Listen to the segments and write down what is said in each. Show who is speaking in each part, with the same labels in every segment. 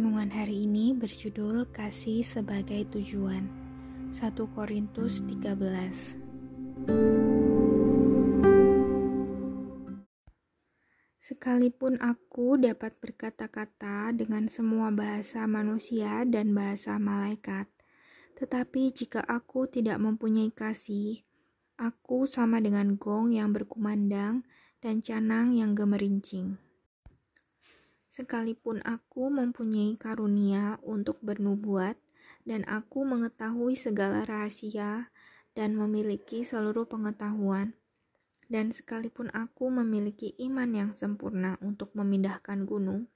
Speaker 1: Renungan hari ini berjudul Kasih sebagai Tujuan. 1 Korintus 13. Sekalipun aku dapat berkata-kata dengan semua bahasa manusia dan bahasa malaikat, tetapi jika aku tidak mempunyai kasih, aku sama dengan gong yang berkumandang dan canang yang gemerincing. Sekalipun aku mempunyai karunia untuk bernubuat, dan aku mengetahui segala rahasia dan memiliki seluruh pengetahuan, dan sekalipun aku memiliki iman yang sempurna untuk memindahkan gunung,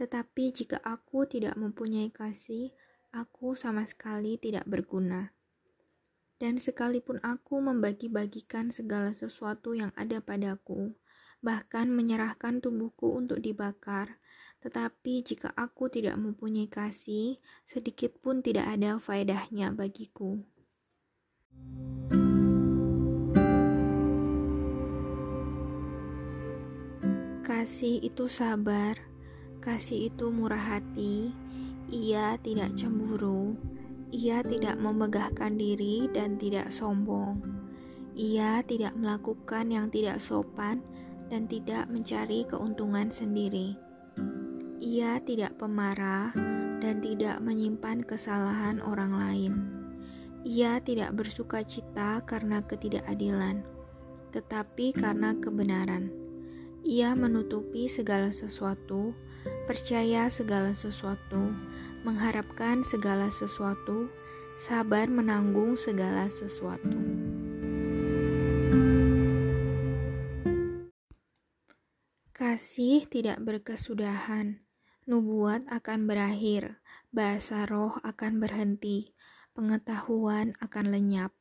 Speaker 1: tetapi jika aku tidak mempunyai kasih, aku sama sekali tidak berguna. Dan sekalipun aku membagi-bagikan segala sesuatu yang ada padaku, bahkan menyerahkan tubuhku untuk dibakar. Tetapi jika aku tidak mempunyai kasih, sedikit pun tidak ada faedahnya bagiku. Kasih itu sabar, kasih itu murah hati, ia tidak cemburu, ia tidak memegahkan diri dan tidak sombong. Ia tidak melakukan yang tidak sopan dan tidak mencari keuntungan sendiri. Ia tidak pemarah dan tidak menyimpan kesalahan orang lain. Ia tidak bersuka cita karena ketidakadilan, tetapi karena kebenaran. Ia menutupi segala sesuatu, percaya segala sesuatu, mengharapkan segala sesuatu, sabar menanggung segala sesuatu. Kasih tidak berkesudahan, nubuat akan berakhir, bahasa roh akan berhenti, pengetahuan akan lenyap.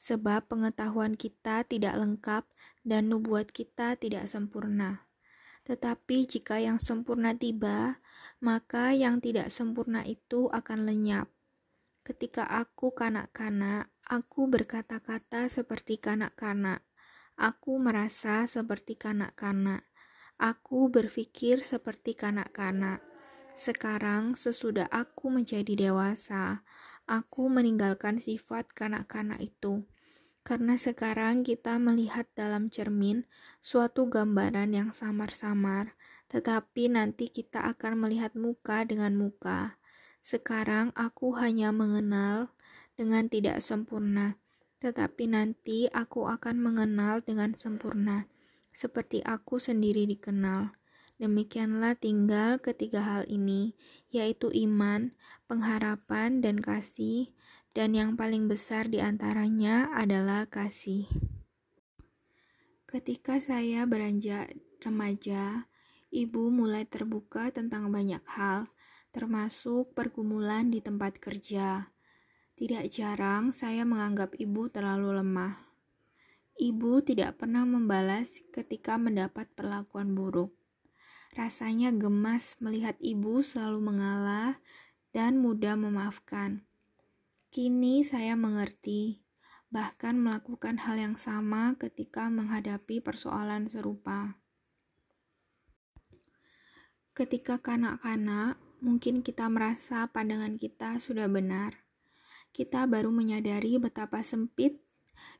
Speaker 1: Sebab pengetahuan kita tidak lengkap dan nubuat kita tidak sempurna. Tetapi jika yang sempurna tiba, maka yang tidak sempurna itu akan lenyap. Ketika aku kanak-kanak, aku berkata-kata seperti kanak-kanak. Aku merasa seperti kanak-kanak Aku berpikir seperti kanak-kanak. Sekarang, sesudah aku menjadi dewasa, aku meninggalkan sifat kanak-kanak itu. Karena sekarang kita melihat dalam cermin suatu gambaran yang samar-samar, tetapi nanti kita akan melihat muka dengan muka. Sekarang aku hanya mengenal dengan tidak sempurna, tetapi nanti aku akan mengenal dengan sempurna seperti aku sendiri dikenal. Demikianlah tinggal ketiga hal ini, yaitu iman, pengharapan, dan kasih, dan yang paling besar di antaranya adalah kasih. Ketika saya beranjak remaja, ibu mulai terbuka tentang banyak hal, termasuk pergumulan di tempat kerja. Tidak jarang saya menganggap ibu terlalu lemah. Ibu tidak pernah membalas ketika mendapat perlakuan buruk. Rasanya gemas melihat ibu selalu mengalah dan mudah memaafkan. Kini saya mengerti, bahkan melakukan hal yang sama ketika menghadapi persoalan serupa. Ketika kanak-kanak, mungkin kita merasa pandangan kita sudah benar. Kita baru menyadari betapa sempit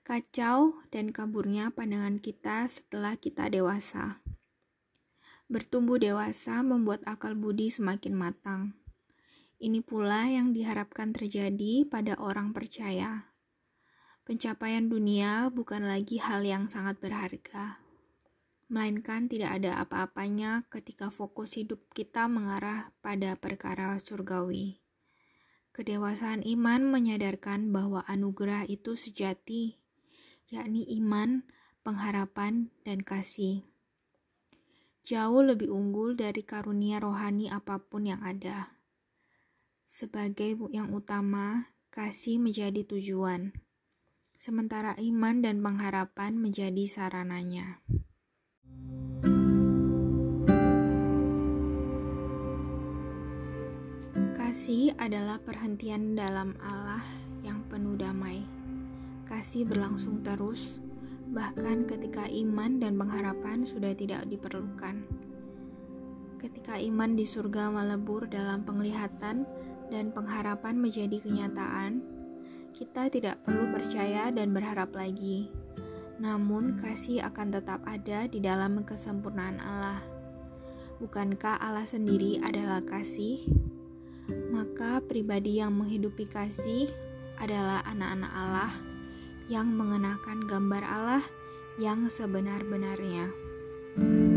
Speaker 1: kacau, dan kaburnya pandangan kita setelah kita dewasa. Bertumbuh dewasa membuat akal budi semakin matang. Ini pula yang diharapkan terjadi pada orang percaya. Pencapaian dunia bukan lagi hal yang sangat berharga, melainkan tidak ada apa-apanya ketika fokus hidup kita mengarah pada perkara surgawi. Kedewasaan iman menyadarkan bahwa anugerah itu sejati, yakni iman, pengharapan, dan kasih. Jauh lebih unggul dari karunia rohani apa pun yang ada. Sebagai yang utama, kasih menjadi tujuan, sementara iman dan pengharapan menjadi sarananya. Kasih adalah perhentian dalam Allah yang penuh damai. Kasih berlangsung terus, bahkan ketika iman dan pengharapan sudah tidak diperlukan. ketika iman di surga melebur dalam penglihatan dan pengharapan menjadi kenyataan, kita tidak perlu percaya dan berharap lagi. Namun, kasih akan tetap ada di dalam kesempurnaan Allah. Bukankah Allah sendiri adalah kasih? Maka, pribadi yang menghidupi kasih adalah anak-anak Allah yang mengenakan gambar Allah yang sebenar-benarnya. thank